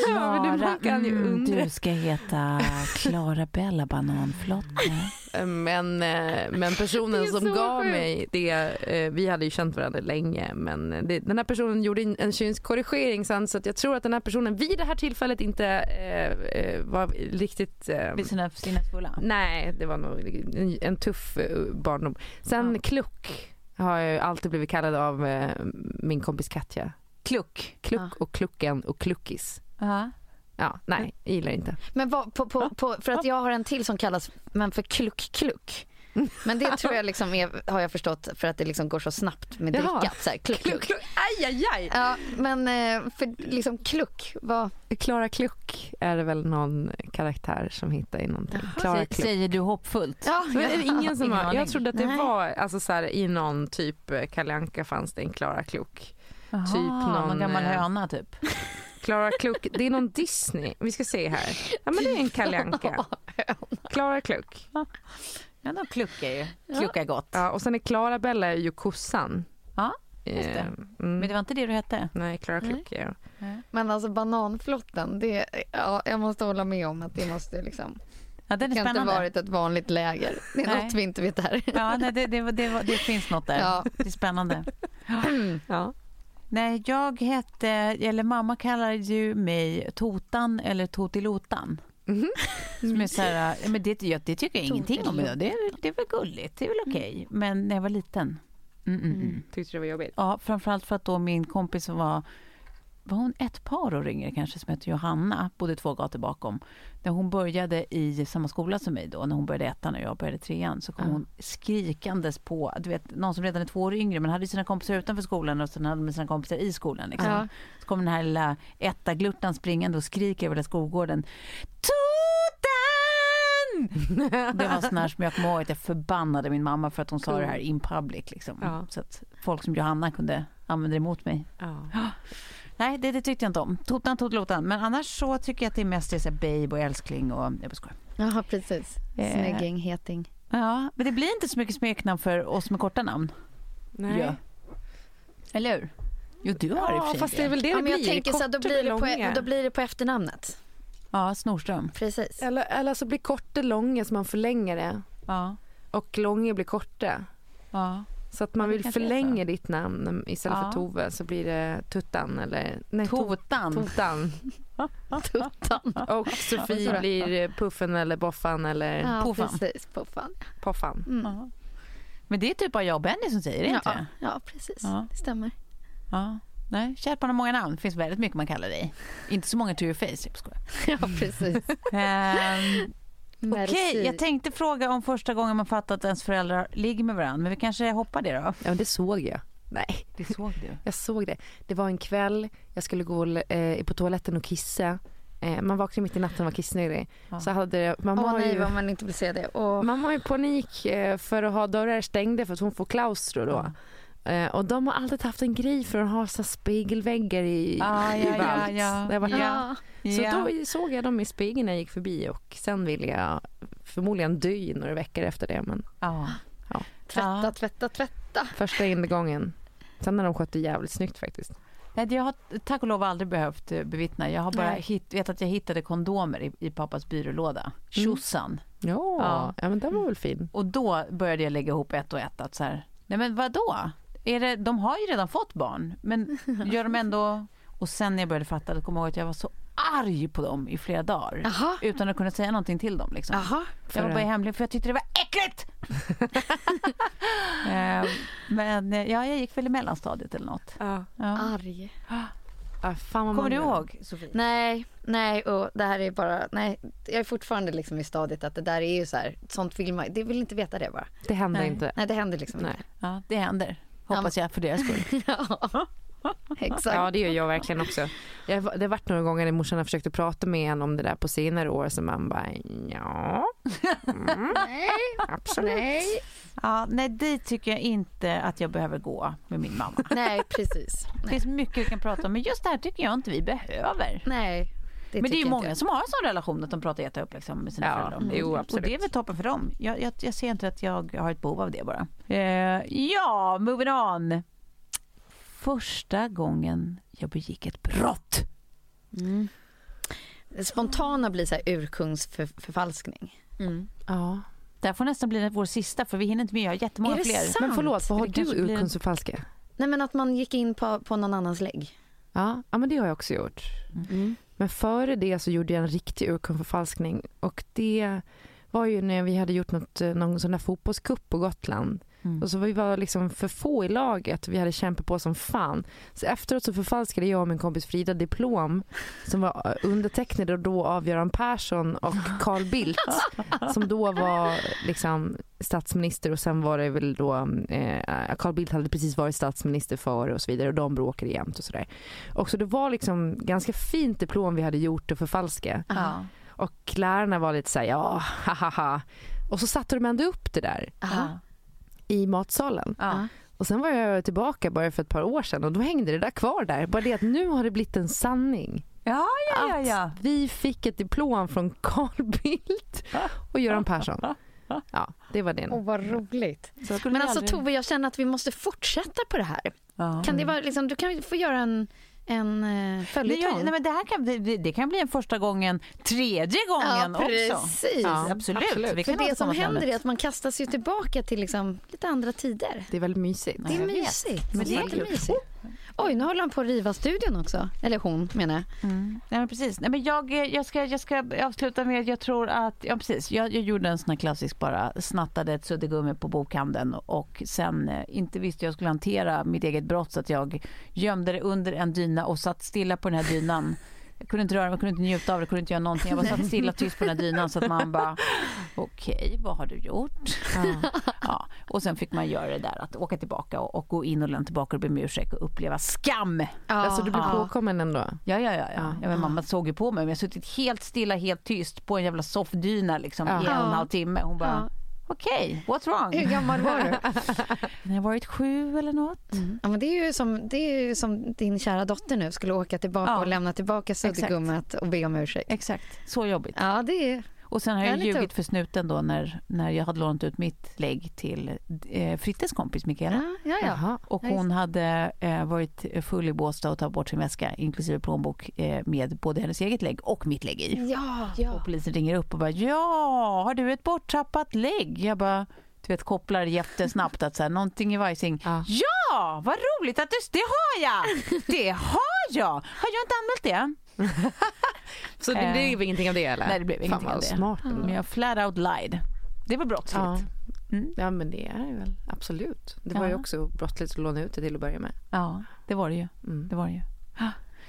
Klara, man kan ju mm, undra. du ska heta Klara Bella Bananflotte. Men, eh, men personen som gav sjukt. mig det, eh, vi hade ju känt varandra länge men det, den här personen gjorde en, en könskorrigering sen så att jag tror att den här personen vid det här tillfället inte eh, eh, var riktigt eh, Vid sina sinnesfulla. Nej, det var nog en, en tuff barndom. Sen Ja. Kluck har jag alltid blivit kallad av eh, min kompis Katja. Kluck. Kluck Ja. och Klucken och Kluckis. Ja. Ja, nej, jag gillar inte. Men vad, på, på, på, för att jag har en till som kallas men för kluck-kluck. Men det tror jag liksom är, har jag förstått för att det liksom går så snabbt med drickat. Så här, kluck, kluck. kluck. Aj, aj, aj! Ja, men eh, för liksom kluck, vad... Klara Kluck är det väl någon karaktär som hittar i någonting. Klara Säger, Kluck. säger du hoppfullt. Ja, Men är det ingen som har, jag trodde att det Nej. var alltså så här, i någon typ eh, Kalle Anka fanns det en Klara Kluck. Typ någon, någon gammal eh, höna typ. Klara Kluck, det är någon Disney. Vi ska se här. Ja men det är en Kalle Anka. Klara Kluck. Ja, de kluckar ju. Kluckar gott. Ja, och sen är Klara Bella ju kossan. Ja, just det. Eh, mm. Men det var inte det du hette? Nej, Klara. Kluck är Men alltså bananflotten, det, ja, jag måste hålla med om att det måste liksom, Ja, den det är kan inte spännande. varit ett vanligt läger. Det är Nej. något vi inte vet här. Ja, nej, det, det, det, det finns något där. Ja. Det är spännande. Ja. Nej, jag hette, eller mamma kallade ju mig Totan eller Totilotan. Mhm. Som är så här, men det, jag, det tycker jag ingenting om idag. Det, det är väl gulligt, det är väl okej. Men när jag var liten. Mm, mm, mm. Tyckte det var jobbigt. Ja, framförallt för att då min kompis som var var hon ett par år yngre kanske som hette Johanna, bodde två gator bakom. När hon började i samma skola som mig då, när hon började ettan och jag började trean, så kom Ja. hon skrikandes på, du vet, någon som redan är två år yngre men hade sina kompisar utanför skolan och sen hade med sina kompisar i skolan. Liksom. Ja. Så kom den här lilla etta-gluttan springande och skriker över hela skolgården. Det var sån här som jag kommer ihåg att jag förbannade min mamma för att hon sa det här in public. Liksom. Ja. Så att folk som Johanna kunde använda det emot mig. Ja. Nej, det, det tyckte jag inte om. Totan, totlotan. Men annars så tycker jag att det är mest det, så här, babe och älskling och... Jag bara skojar. Jaha, precis. Eh. Snygging, heting. Ja, men det blir inte så mycket smeknamn för oss med korta namn. Nej. Ja. Eller hur? Jo, du har Ja, sig fast det är väl det Ja, det men jag tänker så då, blir det på, då blir det på efternamnet. Ja, Snorström. Precis. Eller, eller så blir korta långa så man förlänger det. Ja. Och långa blir korta. ja. Så att man Ja, vill förlänga ditt namn istället Ja. för Tove så blir det Tuttan eller nej, To- Totan. Totan. Tuttan. Och Sofie Ja. blir Puffen eller Boffan eller Ja, Puffan. precis. Puffan. Poffan. Mm. Men det är typ bara jag och Benny som säger det, inte? Ja, ja, precis. Ja. Det stämmer. Ja. Nej, kärt barn har många namn. Det finns väldigt mycket man kallar dig. Inte så många to your face, jag skojar. Ja, precis. Ehm, Okej, Merci. jag tänkte fråga om första gången man fattat att ens föräldrar ligger med varandra. Men vi kanske hoppar det då. Ja men det såg jag. Nej, Det såg du. jag såg det. Det var en kväll, jag skulle gå eh, på toaletten och kissa. Eh, man vaknade mitt i natten och var kissnödig. Ja. Så hade, man, Åh nej, ju, vad man inte vill se det. Åh. man var i panik eh, för att ha dörrar stängda för att hon får klaustro då. Eh, och de har alltid haft en grej för att ha så spegelväggar i, Ah, i ja, ja, ja. Det var Ja. Så Ja. då såg jag dem i spegeln när jag gick förbi och sen ville jag förmodligen dö i några veckor efter det. Men Ja. Tvätta, tvätta, tvätta. första ingången. Sen har de skött det jävligt snyggt faktiskt. Nej, Jag har tack och lov aldrig behövt eh, bevittna. Jag har bara Nej. hitt, vet att jag hittade kondomer i, i pappas byrålåda. Tjosan. Ja, Ja. ja. men den var väl fin. Och då började jag lägga ihop ett och ett. Att så här, nej men vadå? Är det, de har ju redan fått barn, men gör de ändå... Och sen när jag började fatta, då kommer jag ihåg att jag var så arg på dem i flera dagar. Jaha. Utan att kunna säga någonting till dem. Liksom. Jaha. Jag var För- bara hemlig för jag tyckte det var äckligt! Eh, men ja, jag gick väl i mellanstadiet eller något. Ja. Ja. Arg. Vad Kommer du ihåg, Sofie? Nej, nej, och det här är bara, nej, jag är fortfarande liksom i stadiet att det där är ju så här, sånt vill man, det vill inte veta det bara. Det hände Nej. inte. Nej, det händer liksom Nej. Ja, det händer. Hoppas jag för deras skull. Ja, exakt. Ja det gör jag verkligen också. Jag, det har varit några gånger när morsan har försökt att prata med en om det där på senare år så man bara ja, mm, Nej, absolut. nej. Ja, nej, dit tycker jag inte att jag behöver gå med min mamma. Nej, precis. Det finns mycket vi kan prata om, men just det här tycker jag inte vi behöver. nej men det är ju många jag. som har en sån relation att de pratar jättehögt liksom, med sina Ja, föräldrar. jo, Och absolut. det är väl toppen för dem. Jag, jag, jag ser inte att jag har ett behov av det bara. Eh, ja, moving on. Första gången jag begick ett brott. Mm. spontana blir så här urkungsförfalskning. Ja. Det här får nästan bli vår sista för vi hinner inte med. Jag har jättemånga Är det fler. sant? Men förlåt, vad har Det du urkundsförfalska? Nej men att man gick in på, på någon annans lägg. Ja, ja, men det har jag också gjort. Mm. Men före det så gjorde jag en riktig urkundsförfalskning och det var ju när vi hade gjort något, eh, någon sån där fotbollscup på Gotland. Mm. Och så vi var liksom för få i laget. Vi hade kämpat på som fan. Så efteråt så förfalskade jag och min kompis Frida diplom som var undertecknade då av Göran Persson och Carl Bildt som då var liksom statsminister och sen var det väl då eh, Carl Bildt hade precis varit statsminister före och så vidare och de bråkade jämt och sådär. Och så det var liksom ganska fint diplom vi hade gjort att förfalska. Ja. Och lärarna var lite såhär, ja, hahaha. Och så satte de ändå upp det där Ja. I matsalen. Ja. Och sen var jag tillbaka bara för ett par år sedan och då hängde det där kvar där. Bara det att nu har det blivit en sanning. Ja, ja, ja, ja. Att vi fick ett diplom från Carl Bildt och Göran Persson. Ja, det var det. Åh vad roligt. Men alltså aldrig- Tove jag känner att vi måste fortsätta på det här. Ja. Kan det vara liksom, du kan få göra en, en eh, Nej, följetong. nej, men det här kan, det, det kan bli en första gången, tredje gången också. precis. Ja. Absolut. absolut. Vi kan För det som händer är att man kastas ju tillbaka till liksom lite andra tider. Det är väldigt mysigt. Det är mysigt. Men det är jättemysigt. Oj, nu håller han på att riva studion också. Eller hon menar jag. Mm. Nej, men precis. Nej, men jag, jag, ska, jag ska avsluta med att jag tror att... Ja, precis. Jag, jag gjorde en sån här klassisk bara. Snattade ett suddgummi på bokhandeln och sen eh, inte visste jag skulle hantera mitt eget brott så att jag gömde det under en dyna och satt stilla på den här dynan. Jag kunde inte röra mig, jag kunde inte njuta av det, kunde inte göra någonting. Jag bara satt stilla tyst på den här dynan så att man bara okej, vad har du gjort? Ja. Och sen fick man göra det där att åka tillbaka och, och gå in och lämna tillbaka och be om ursäkt och uppleva skam. Alltså du blev Ja. påkommen ändå? Ja, ja, ja. ja. Ja. ja men mamma såg ju på mig. Men jag har suttit helt stilla, helt tyst på en jävla soffdyna liksom, Ja. i en och en Ja. halv timme. Hon bara, Okej, what's wrong? Hur gammal var du? När jag varit sju eller något. Ja, men det, är ju som, det är som din kära dotter nu skulle åka tillbaka Ja. och lämna tillbaka suddgummet och be om ursäkt. Exakt, så jobbigt. Ja, det är... Och sen har jag Ja, lite ljugit upp. för snuten då när, när jag hade lånat ut mitt lägg till eh, Frittes kompis Mikaela. Ja, ja, ja. Och hon hade eh, varit full i Båstad och tagit bort sin väska inklusive plånbok eh, med både hennes eget lägg och mitt lägg i. Ja, ja. Och polisen ringer upp och bara ja, har du ett borttappat lägg? Jag bara du vet, kopplar jättesnabbt att så här, någonting i vajsing. Ja. Ja, vad roligt att du... Det har jag! Det har jag! Har jag inte anmält det? Så det Eh, blev ingenting av det eller? nej, det blev Fan ingenting vad av det. smart ändå. Men jag flat out lied. Det var brottsligt. Ja. Mm. ja men det är det väl absolut. Det var ju Ja. också brottsligt att låna ut det till att börja med. Ja, det var det ju. Mm. Det var det ju.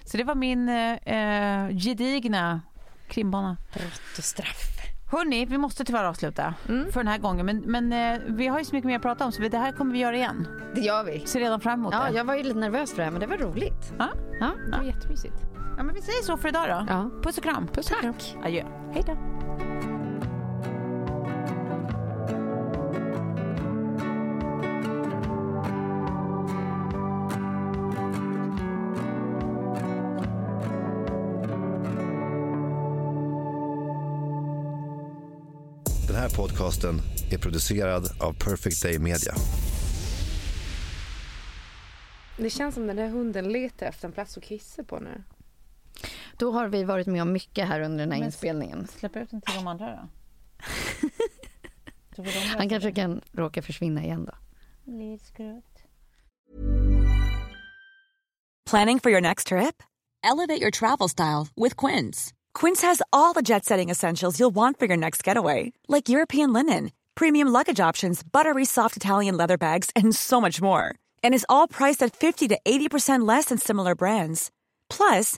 Så det var min eh, eh, gedigna krimbana. Brott och straff. Hörni, vi måste tyvärr avsluta Mm. för den här gången. Men, men eh, vi har ju så mycket mer att prata om så det här kommer vi göra igen. Det gör vi. Ser redan fram emot Ja, det. jag var ju lite nervös för det här, men det var roligt. Ja. Ja. Det var jättemysigt. Ja, men vi säger så för idag då. Ja. Puss och kram. Puss och kram. Adjö. Hej då. Den här podcasten är producerad av Perfect Day Media. Det känns som den där hunden letar efter en plats att kissa på nu. Då har vi varit med om mycket här under den här Men- inspelningen. Släpp ut den till de andra då. De Han kanske kan råka försvinna igen då. Planning for your next trip? Elevate your travel style with Quince. Quince has all the jet setting essentials you'll want for your next getaway, like European linen, premium luggage options, buttery soft Italian leather bags, and so much more. And is all priced at 50 to 80% less than similar brands. Plus,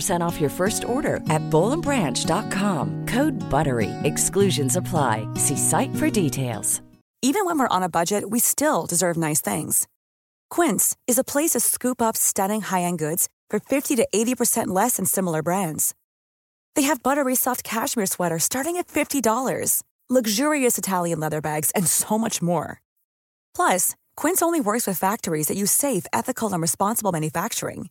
15% off your first order at bowlandbranch.com. Code BUTTERY. Exclusions apply. See site for details. Even when we're on a budget, we still deserve nice things. Quince is a place to scoop up stunning high-end goods for 50 to 80% less than similar brands. They have buttery soft cashmere sweaters starting at $50, luxurious Italian leather bags, and so much more. Plus, Quince only works with factories that use safe, ethical, and responsible manufacturing.